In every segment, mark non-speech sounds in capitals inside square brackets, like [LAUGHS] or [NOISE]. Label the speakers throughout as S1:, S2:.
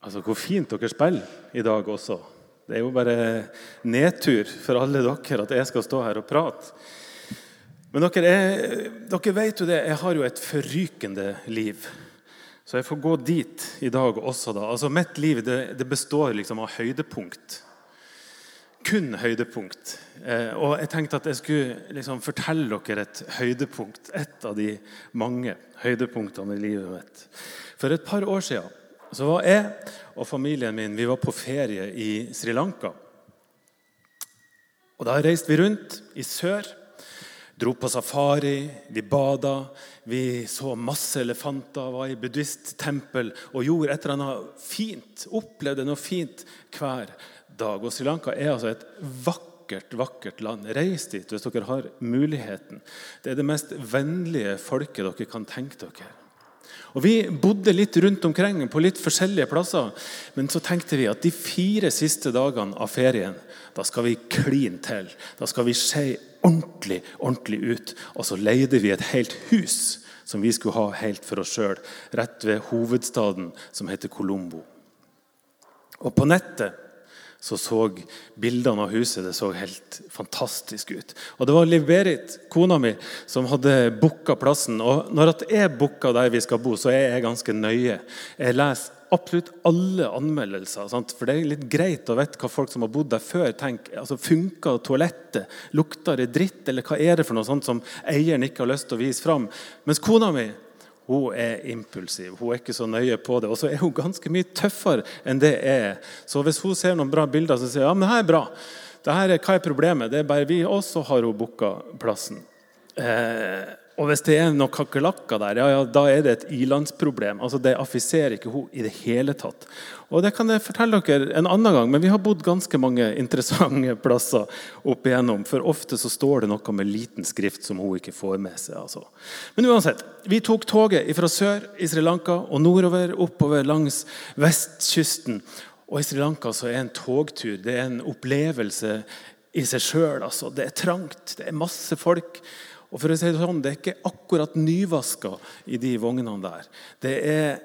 S1: Altså, Hvor fint dere spiller i dag også. Det er jo bare nedtur for alle dere at jeg skal stå her og prate. Men dere, er, dere vet jo det, jeg har jo et forrykende liv. Så jeg får gå dit i dag også. da. Altså, Mitt liv det, det består liksom av høydepunkt. Kun høydepunkt. Eh, og jeg tenkte at jeg skulle liksom fortelle dere et høydepunkt. Et av de mange høydepunktene i livet mitt. For et par år siden så var jeg og familien min vi var på ferie i Sri Lanka. Og Da reiste vi rundt i sør, dro på safari, vi bada. Vi så masse elefanter, var i buddhisttempel og gjorde et eller annet fint. Opplevde noe fint hver dag. Og Sri Lanka er altså et vakkert vakkert land. Reis dit hvis dere har muligheten. Det er det mest vennlige folket dere kan tenke dere. Og Vi bodde litt rundt omkring på litt forskjellige plasser. Men så tenkte vi at de fire siste dagene av ferien da skal vi kline til. Da skal vi se ordentlig, ordentlig ut. Og så leide vi et helt hus som vi skulle ha helt for oss sjøl, rett ved hovedstaden, som heter Colombo. Og på nettet så så bildene av huset det så helt fantastisk ut. Og Det var Liv Berit, kona mi, som hadde booka plassen. Og når jeg booker der vi skal bo, så er jeg ganske nøye. Jeg leser absolutt alle anmeldelser. Sant? For det er litt greit å vite hva folk som har bodd der før, tenker. Altså, Funker toalettet? Lukter det dritt? Eller hva er det for noe sånt som eieren ikke har lyst til å vise fram? Mens kona mi hun er impulsiv. Hun er ikke så nøye på det. Og så er hun ganske mye tøffere enn det er. Så hvis hun ser noen bra bilder, så sier hun ja, men det her er bra. Det her er, hva er problemet? Det er bare vi også har hun booka plassen. Eh, og hvis det er noen kakerlakker der, ja, ja, da er det et ilandsproblem. Altså, det affiserer ikke hun i det hele tatt. Og Det kan jeg fortelle dere en annen gang, men vi har bodd ganske mange interessante [LAUGHS] plasser opp igjennom. For ofte så står det noe med liten skrift som hun ikke får med seg. Altså. Men uansett, vi tok toget fra sør i Sri Lanka og nordover, oppover langs vestkysten. Og i Sri Lanka så er en togtur det er en opplevelse i seg sjøl. Altså. Det er trangt, det er masse folk. Og for å si Det sånn, det er ikke akkurat nyvaska i de vognene der. Det er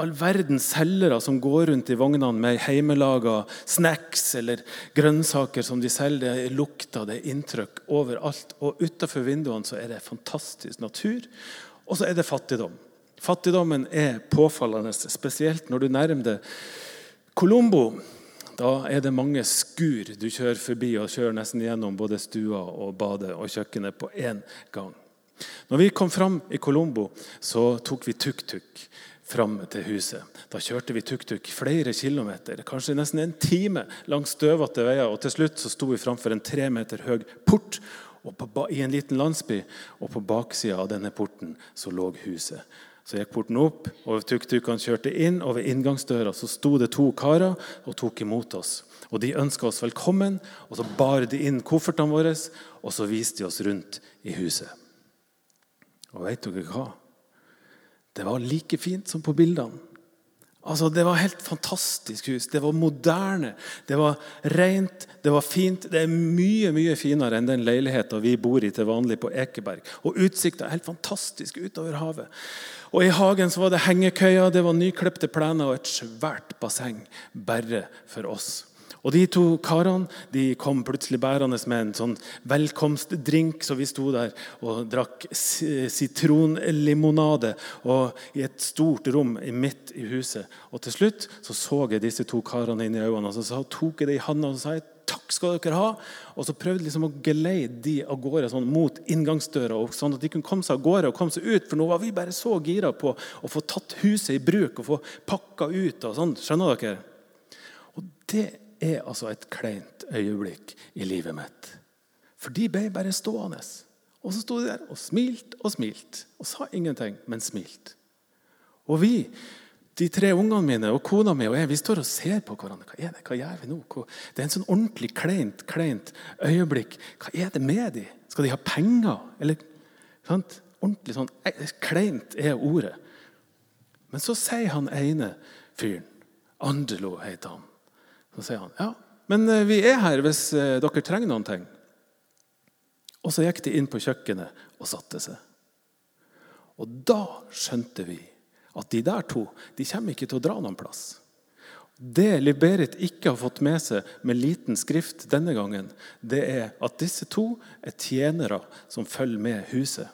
S1: all verdens selgere som går rundt i vognene med hjemmelaga snacks eller grønnsaker som de selger. Det er lukter, det er inntrykk overalt. Og utafor vinduene så er det fantastisk natur. Og så er det fattigdom. Fattigdommen er påfallende, spesielt når du nærmer deg Colombo. Da er det mange skur du kjører forbi og kjører nesten gjennom både stua og badet og kjøkkenet på én gang. Når vi kom fram i Colombo, så tok vi tuk-tuk fram til huset. Da kjørte vi tuk-tuk flere kilometer, kanskje nesten en time langs støvete veier. og Til slutt så sto vi framfor en tre meter høy port i en liten landsby. Og på baksida av denne porten så lå huset. Så gikk porten opp, og tuk-tukene kjørte inn. Og ved inngangsdøra så sto det to karer og tok imot oss. Og De ønska oss velkommen, og så bar de inn koffertene våre og så viste de oss rundt i huset. Og vet dere hva? Det var like fint som på bildene. Altså, Det var helt fantastisk hus. Det var moderne, det var rent, det var fint. Det er mye mye finere enn den leiligheten vi bor i til vanlig på Ekeberg. Og utsikta helt fantastisk utover havet. Og I hagen så var det hengekøyer, det var nyklipte plener og et svært basseng bare for oss. Og De to karene de kom plutselig bærende med en sånn velkomstdrink, så vi sto der og drakk sitronlimonade og i et stort rom midt i huset. Og Til slutt så, så jeg disse to karene inn i øynene og så tok jeg det i handa og sa jeg, takk skal dere ha. Og så prøvde liksom å geleide de av gårde sånn, mot inngangsdøra, sånn at de kunne komme seg av gårde og komme seg ut. For nå var vi bare så gira på å få tatt huset i bruk og få pakka ut. og sånn, Skjønner dere? Og det er altså et kleint øyeblikk i livet mitt. For de ble bare stående. Og så sto de der og smilte og smilte. Og sa ingenting, men smilte. Og vi, de tre ungene mine og kona mi og jeg, vi står og ser på hverandre. Hva er det? Hva gjør vi nå? Det er en sånn ordentlig kleint, kleint øyeblikk. Hva er det med de? Skal de ha penger? Eller, sant? Ordentlig sånn Kleint er ordet. Men så sier han ene fyren Andelo heter han. Så sier han ja, men eh, vi er her hvis eh, dere trenger noen ting. Og så gikk de inn på kjøkkenet og satte seg. Og da skjønte vi at de der to de kommer ikke til å dra noen plass. Det Liberit ikke har fått med seg med liten skrift denne gangen, det er at disse to er tjenere som følger med huset.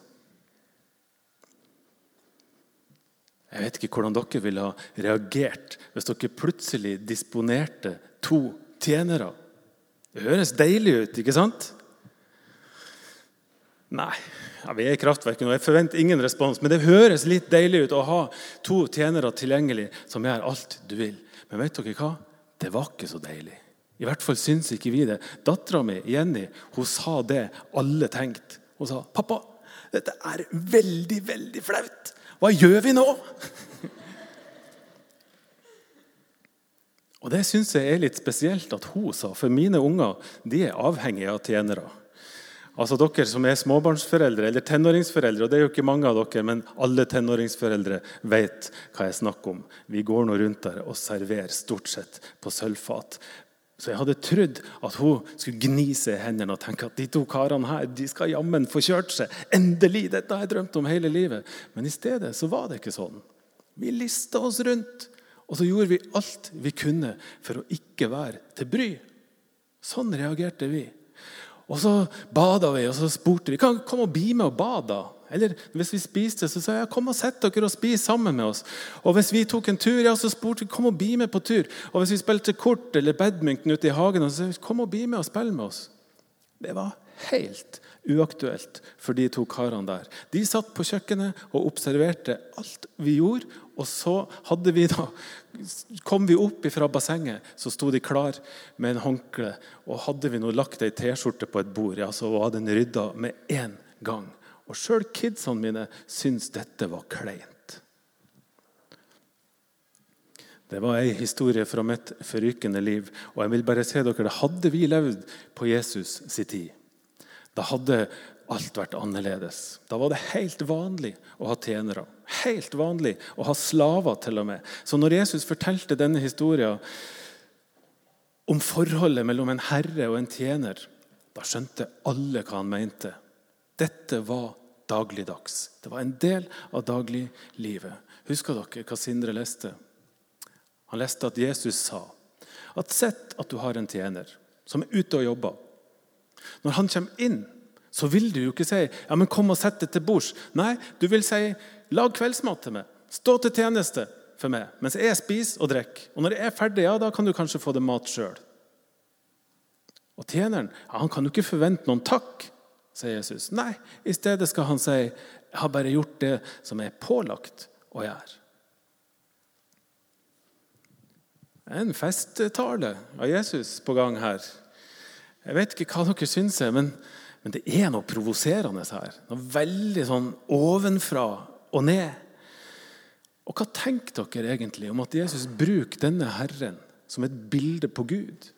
S1: Jeg vet ikke hvordan dere ville ha reagert hvis dere plutselig disponerte to tjenere. Det høres deilig ut, ikke sant? Nei, ja, vi er i kraftverket nå. Jeg forventer ingen respons. Men det høres litt deilig ut å ha to tjenere tilgjengelig som gjør alt du vil. Men vet dere hva? Det var ikke så deilig. I hvert fall syns ikke vi det. Dattera mi Jenny hun sa det alle tenkte. Hun sa 'Pappa, dette er veldig, veldig flaut. Hva gjør vi nå?' Og Det syns jeg er litt spesielt at hun sa, for mine unger de er avhengige av tjenere. Altså Dere som er småbarnsforeldre eller tenåringsforeldre, og det er jo ikke mange av dere, men alle tenåringsforeldre vet hva jeg snakker om. Vi går nå rundt der og serverer stort sett på sølvfat. Så jeg hadde trodd at hun skulle gni seg i hendene og tenke at de to karene her de skal jammen få kjørt seg. Endelig! Dette har jeg drømt om hele livet. Men i stedet så var det ikke sånn. Vi lista oss rundt, og så gjorde vi alt vi kunne for å ikke være til bry. Sånn reagerte vi. Og så bada vi, og så spurte vi kan kom og bli med og bade. Eller hvis vi spiste, så sa jeg kom og sett dere og spis sammen med oss. Og hvis vi tok en tur, ja, så spurte vi kom og bli med på tur. Og hvis vi spilte kort eller badminton ute i hagen, så sa vi kom og bli med og spill med oss. Det var helt uaktuelt for de to karene der. De satt på kjøkkenet og observerte alt vi gjorde. Og så vi da, kom vi opp fra bassenget, så sto de klar med en håndkle. Og hadde vi nå lagt ei T-skjorte på et bord, ja, så var den rydda med en gang. Og sjøl kidsene mine syntes dette var kleint. Det var ei historie fra mitt forrykende liv. Og jeg vil bare si dere, Hadde vi levd på Jesus sin tid, da hadde alt vært annerledes. Da var det helt vanlig å ha tjenere. Helt vanlig å ha slaver, til og med. Så når Jesus fortalte denne historien om forholdet mellom en herre og en tjener, da skjønte alle hva han mente. Dette var dagligdags. Det var en del av dagliglivet. Husker dere hva Sindre leste? Han leste at Jesus sa at sett at du har en tjener som er ute og jobber. Når han kommer inn, så vil du jo ikke si ja, men 'kom og sett deg til bords'. Nei, du vil si 'lag kveldsmat til meg'. Stå til tjeneste for meg mens jeg spiser og drikker. Og når jeg er ferdig, ja, da kan du kanskje få deg mat sjøl. Og tjeneren ja, han kan jo ikke forvente noen takk, sier Jesus. Nei, i stedet skal han si 'jeg har bare gjort det som er pålagt å gjøre'. En festtale av Jesus på gang her. Jeg vet ikke hva dere syns, men, men det er noe provoserende her. Noe veldig sånn ovenfra og ned. Og hva tenker dere egentlig om at Jesus bruker denne Herren som et bilde på Gud?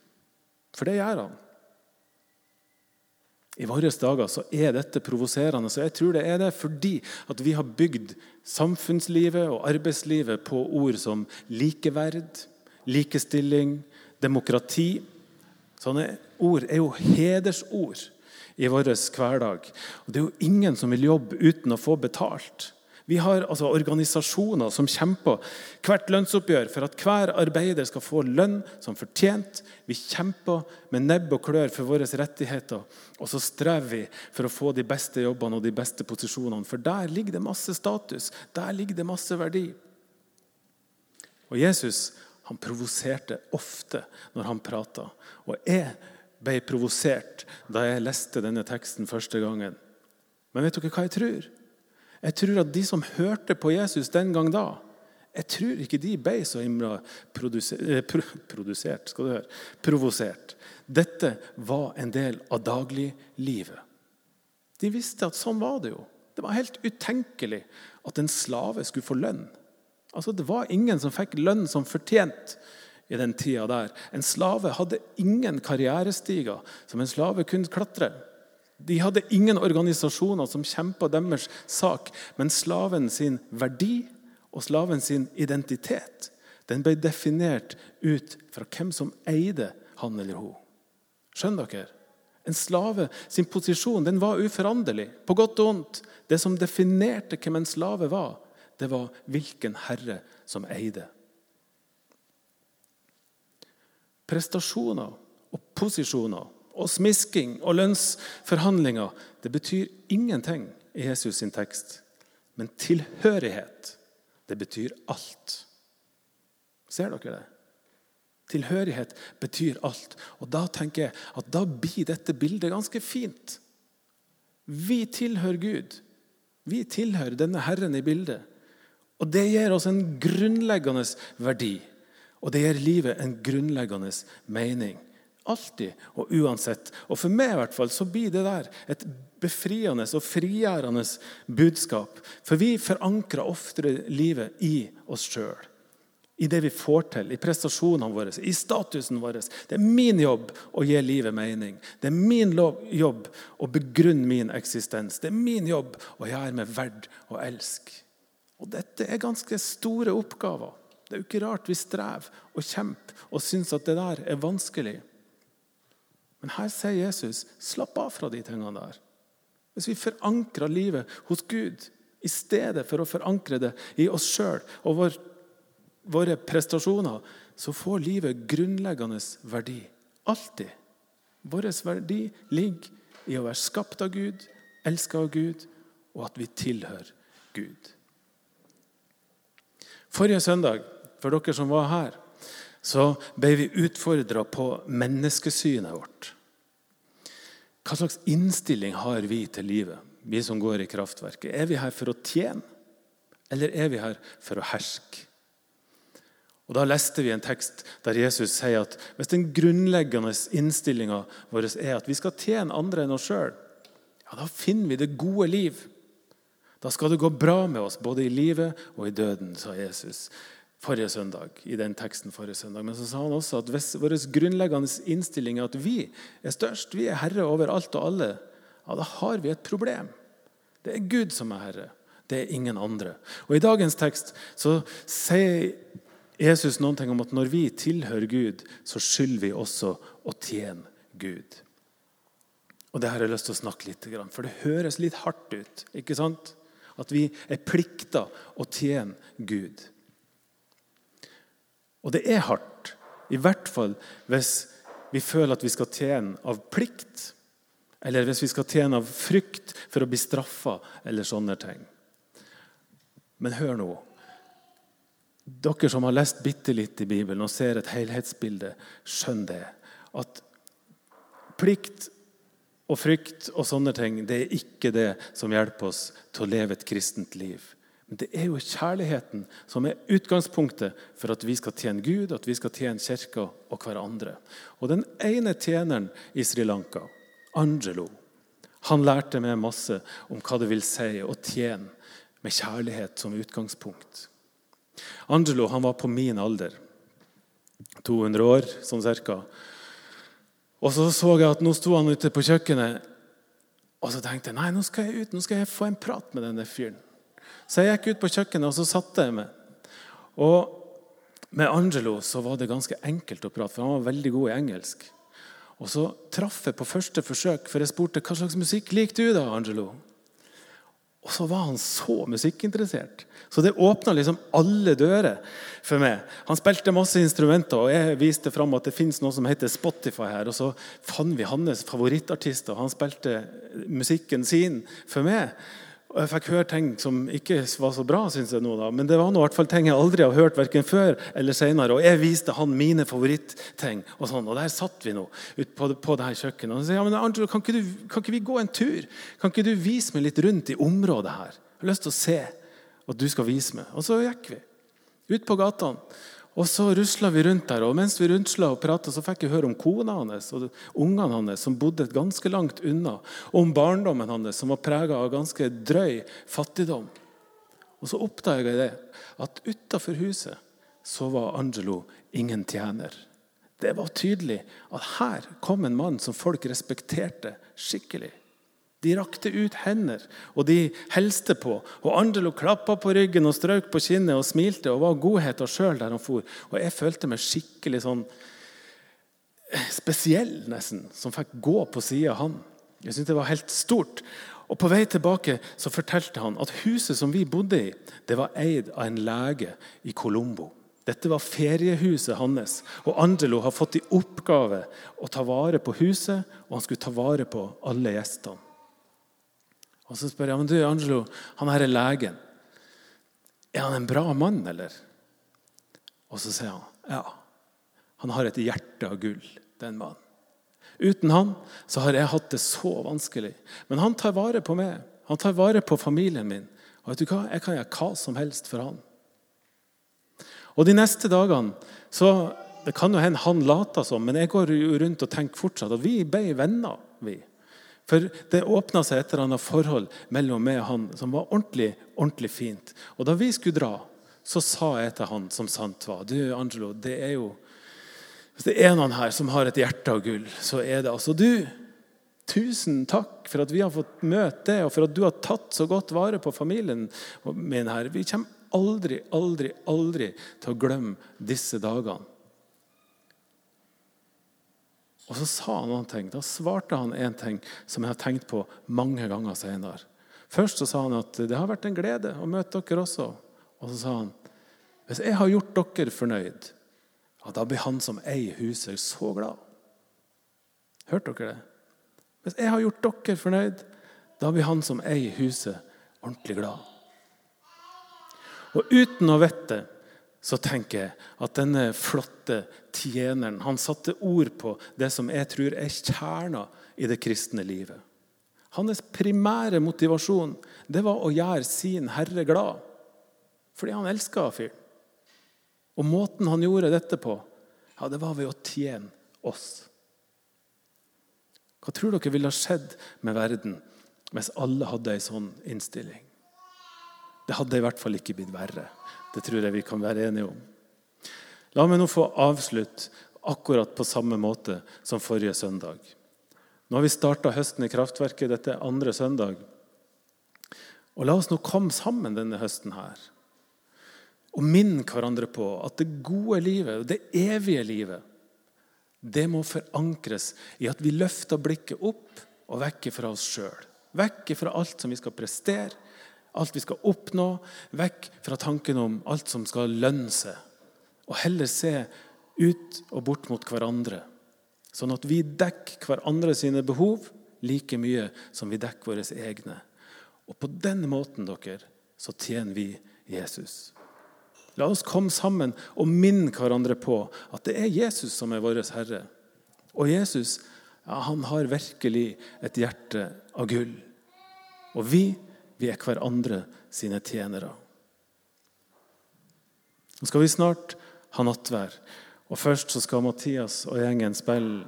S1: For det gjør han. I våre dager så er dette provoserende. Så jeg tror det er det fordi at vi har bygd samfunnslivet og arbeidslivet på ord som likeverd, likestilling, demokrati. Sånne ord er jo hedersord i vår hverdag. Og Det er jo ingen som vil jobbe uten å få betalt. Vi har altså organisasjoner som kjemper hvert lønnsoppgjør for at hver arbeider skal få lønn som fortjent. Vi kjemper med nebb og klør for våre rettigheter. Og så strever vi for å få de beste jobbene og de beste posisjonene. For der ligger det masse status. Der ligger det masse verdi. Og Jesus han provoserte ofte når han prata. Og jeg ble provosert da jeg leste denne teksten første gangen. Men vet dere hva jeg tror? Jeg tror at de som hørte på Jesus den gang da, jeg tror ikke de ble så himla eh, produsert, skal du høre, provosert. Dette var en del av dagliglivet. De visste at sånn var det jo. Det var helt utenkelig at en slave skulle få lønn. Altså, Det var ingen som fikk lønn som fortjent i den tida der. En slave hadde ingen karrierestiger som en slave kunne klatre. De hadde ingen organisasjoner som kjempa deres sak, men slaven sin verdi og slaven sin identitet den ble definert ut fra hvem som eide han eller hun. Skjønner dere? En slave sin posisjon den var uforanderlig, på godt og vondt. Det som definerte hvem en slave var, det var hvilken herre som eide. prestasjoner og posisjoner og smisking og lønnsforhandlinger det betyr ingenting i Jesus sin tekst. Men tilhørighet, det betyr alt. Ser dere det? Tilhørighet betyr alt. Og Da tenker jeg at da blir dette bildet ganske fint. Vi tilhører Gud. Vi tilhører denne Herren i bildet. Og Det gir oss en grunnleggende verdi. Og det gir livet en grunnleggende mening. Alltid og uansett. Og For meg i hvert fall så blir det der et befriende og frigjørende budskap. For vi forankrer oftere livet i oss sjøl i det vi får til, i prestasjonene våre, i statusen vår. Det er min jobb å gi livet mening. Det er min jobb å begrunne min eksistens. Det er min jobb å gjøre meg verd å elske. Og Dette er ganske store oppgaver. Det er jo ikke rart vi strever og kjemper og syns at det der er vanskelig. Men her sier Jesus slapp av fra de tingene der. Hvis vi forankrer livet hos Gud i stedet for å forankre det i oss sjøl og vår våre prestasjoner, så får livet grunnleggende verdi. Alltid. Vår verdi ligger i å være skapt av Gud, elska av Gud, og at vi tilhører Gud. Forrige søndag, for dere som var her, så ble vi utfordra på menneskesynet vårt. Hva slags innstilling har vi til livet, vi som går i kraftverket? Er vi her for å tjene, eller er vi her for å herske? Og Da leste vi en tekst der Jesus sier at hvis den grunnleggende innstillinga vår er at vi skal tjene andre enn oss sjøl, ja, da finner vi det gode liv. Da skal det gå bra med oss både i livet og i døden, sa Jesus forrige søndag. i den teksten forrige søndag. Men så sa han også at hvis vår grunnleggende innstilling er at vi er størst, vi er herre over alt og alle, ja, da har vi et problem. Det er Gud som er herre. Det er ingen andre. Og I dagens tekst så sier Jesus noen ting om at når vi tilhører Gud, så skylder vi også å tjene Gud. Og Det har jeg lyst til å snakke litt for det høres litt hardt ut. ikke sant? At vi er plikta å tjene Gud. Og det er hardt, i hvert fall hvis vi føler at vi skal tjene av plikt, eller hvis vi skal tjene av frykt for å bli straffa, eller sånne ting. Men hør nå. Dere som har lest bitte litt i Bibelen og ser et helhetsbilde, skjønn det. At plikt og frykt og sånne ting det er ikke det som hjelper oss til å leve et kristent liv. Men det er jo kjærligheten som er utgangspunktet for at vi skal tjene Gud, at vi skal tjene kirka og hverandre. Og Den ene tjeneren i Sri Lanka, Angelo, han lærte meg masse om hva det vil si å tjene med kjærlighet som utgangspunkt. Angelo han var på min alder. 200 år, sånn cirka. Og så så jeg at nå sto han ute på kjøkkenet, og så tenkte jeg nei, nå skal jeg ut, nå skal jeg få en prat med denne fyren. Så jeg gikk ut på kjøkkenet og så satte jeg meg. Og med Angelo så var det ganske enkelt å prate, for han var veldig god i engelsk. Og så traff jeg på første forsøk, for jeg spurte hva slags musikk liker du da, Angelo? Og så var han så musikkinteressert. Så det åpna liksom alle dører for meg. Han spilte masse instrumenter, og jeg viste fram at det fins noe som heter Spotify her. Og så fant vi hans favorittartister. Han spilte musikken sin for meg. Og Jeg fikk høre ting som ikke var så bra, synes jeg nå da. men det var noe, i hvert fall ting jeg aldri har hørt verken før eller senere. Og jeg viste han mine favorittting. Og sånn, og der satt vi nå ut på, på det her kjøkkenet. Og han sier ja, men Angelo, kan ikke, du, kan ikke vi gå en tur? Kan ikke du vise meg litt rundt i området her? Jeg har lyst til å se at du skal vise meg. Og så gikk vi ut på gatene. Og så rusla vi rundt der, og mens vi rundsla og prata, fikk jeg høre om kona hans og ungene hans som bodde ganske langt unna. Og om barndommen hans som var prega av ganske drøy fattigdom. Og så oppdaga jeg det, at utafor huset så var Angelo ingen tjener. Det var tydelig at her kom en mann som folk respekterte skikkelig. De rakte ut hender, og de helste på. Og Angelo klappa på ryggen og strøk på kinnet og smilte og var godheta sjøl der han for. Og jeg følte meg skikkelig sånn eh, spesiell, nesten, som fikk gå på sida av han. Jeg syntes det var helt stort. Og På vei tilbake så fortalte han at huset som vi bodde i, det var eid av en lege i Colombo. Dette var feriehuset hans. Og Angelo har fått i oppgave å ta vare på huset, og han skulle ta vare på alle gjestene. Og Så spør jeg men du, Angelo, han her er legen. Er han en bra mann, eller? Og så sier han ja. Han har et hjerte av gull, den mannen. Uten han så har jeg hatt det så vanskelig. Men han tar vare på meg. Han tar vare på familien min. Og vet du hva? Jeg kan gjøre hva som helst for han. Og De neste dagene så Det kan jo hende han later som, men jeg går jo rundt og tenker fortsatt at vi ble venner. vi. For det åpna seg et eller annet forhold mellom meg og han som var ordentlig, ordentlig fint. Og da vi skulle dra, så sa jeg til han som sant var Du, Angelo, det er jo Hvis det er noen her som har et hjerte av gull, så er det altså du. Tusen takk for at vi har fått møte deg, og for at du har tatt så godt vare på familien min her. Vi kommer aldri, aldri, aldri til å glemme disse dagene. Og så sa han noen ting. Da svarte han en ting som jeg har tenkt på mange ganger senere. Først så sa han at det har vært en glede å møte dere også. Og så sa han hvis jeg har gjort dere fornøyd, ja, da blir han som eier huset, så glad. Hørte dere det? Hvis jeg har gjort dere fornøyd, da blir han som eier huset, ordentlig glad. Og uten å vite så tenker jeg at denne flotte tjeneren han satte ord på det som jeg tror er kjerna i det kristne livet. Hans primære motivasjon det var å gjøre sin herre glad. Fordi han elska fyren. Og måten han gjorde dette på, ja, det var ved å tjene oss. Hva tror dere ville ha skjedd med verden hvis alle hadde ei sånn innstilling? Det hadde i hvert fall ikke blitt verre. Det tror jeg vi kan være enige om. La meg nå få avslutte akkurat på samme måte som forrige søndag. Nå har vi starta høsten i Kraftverket. Dette er andre søndag. Og La oss nå komme sammen denne høsten her og minne hverandre på at det gode livet, det evige livet, det må forankres i at vi løfter blikket opp og vekk fra oss sjøl. Vekk fra alt som vi skal prestere, alt vi skal oppnå, vekk fra tanken om alt som skal lønne seg, og heller se ut og bort mot hverandre, sånn at vi dekker hverandre sine behov like mye som vi dekker våre egne. Og på den måten dere, så tjener vi Jesus. La oss komme sammen og minne hverandre på at det er Jesus som er vår Herre. Og Jesus ja, han har virkelig et hjerte av gull. Og vi vi er hverandre sine tjenere. Nå skal vi snart ha nattvær. Og Først så skal Mathias og gjengen spille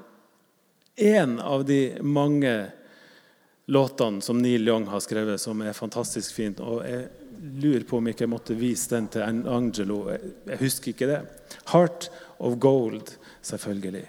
S1: én av de mange låtene som Neil Young har skrevet, som er fantastisk fint. Og jeg lurer på om jeg ikke måtte vise den til Angelo. Jeg husker ikke det. 'Heart of Gold', selvfølgelig.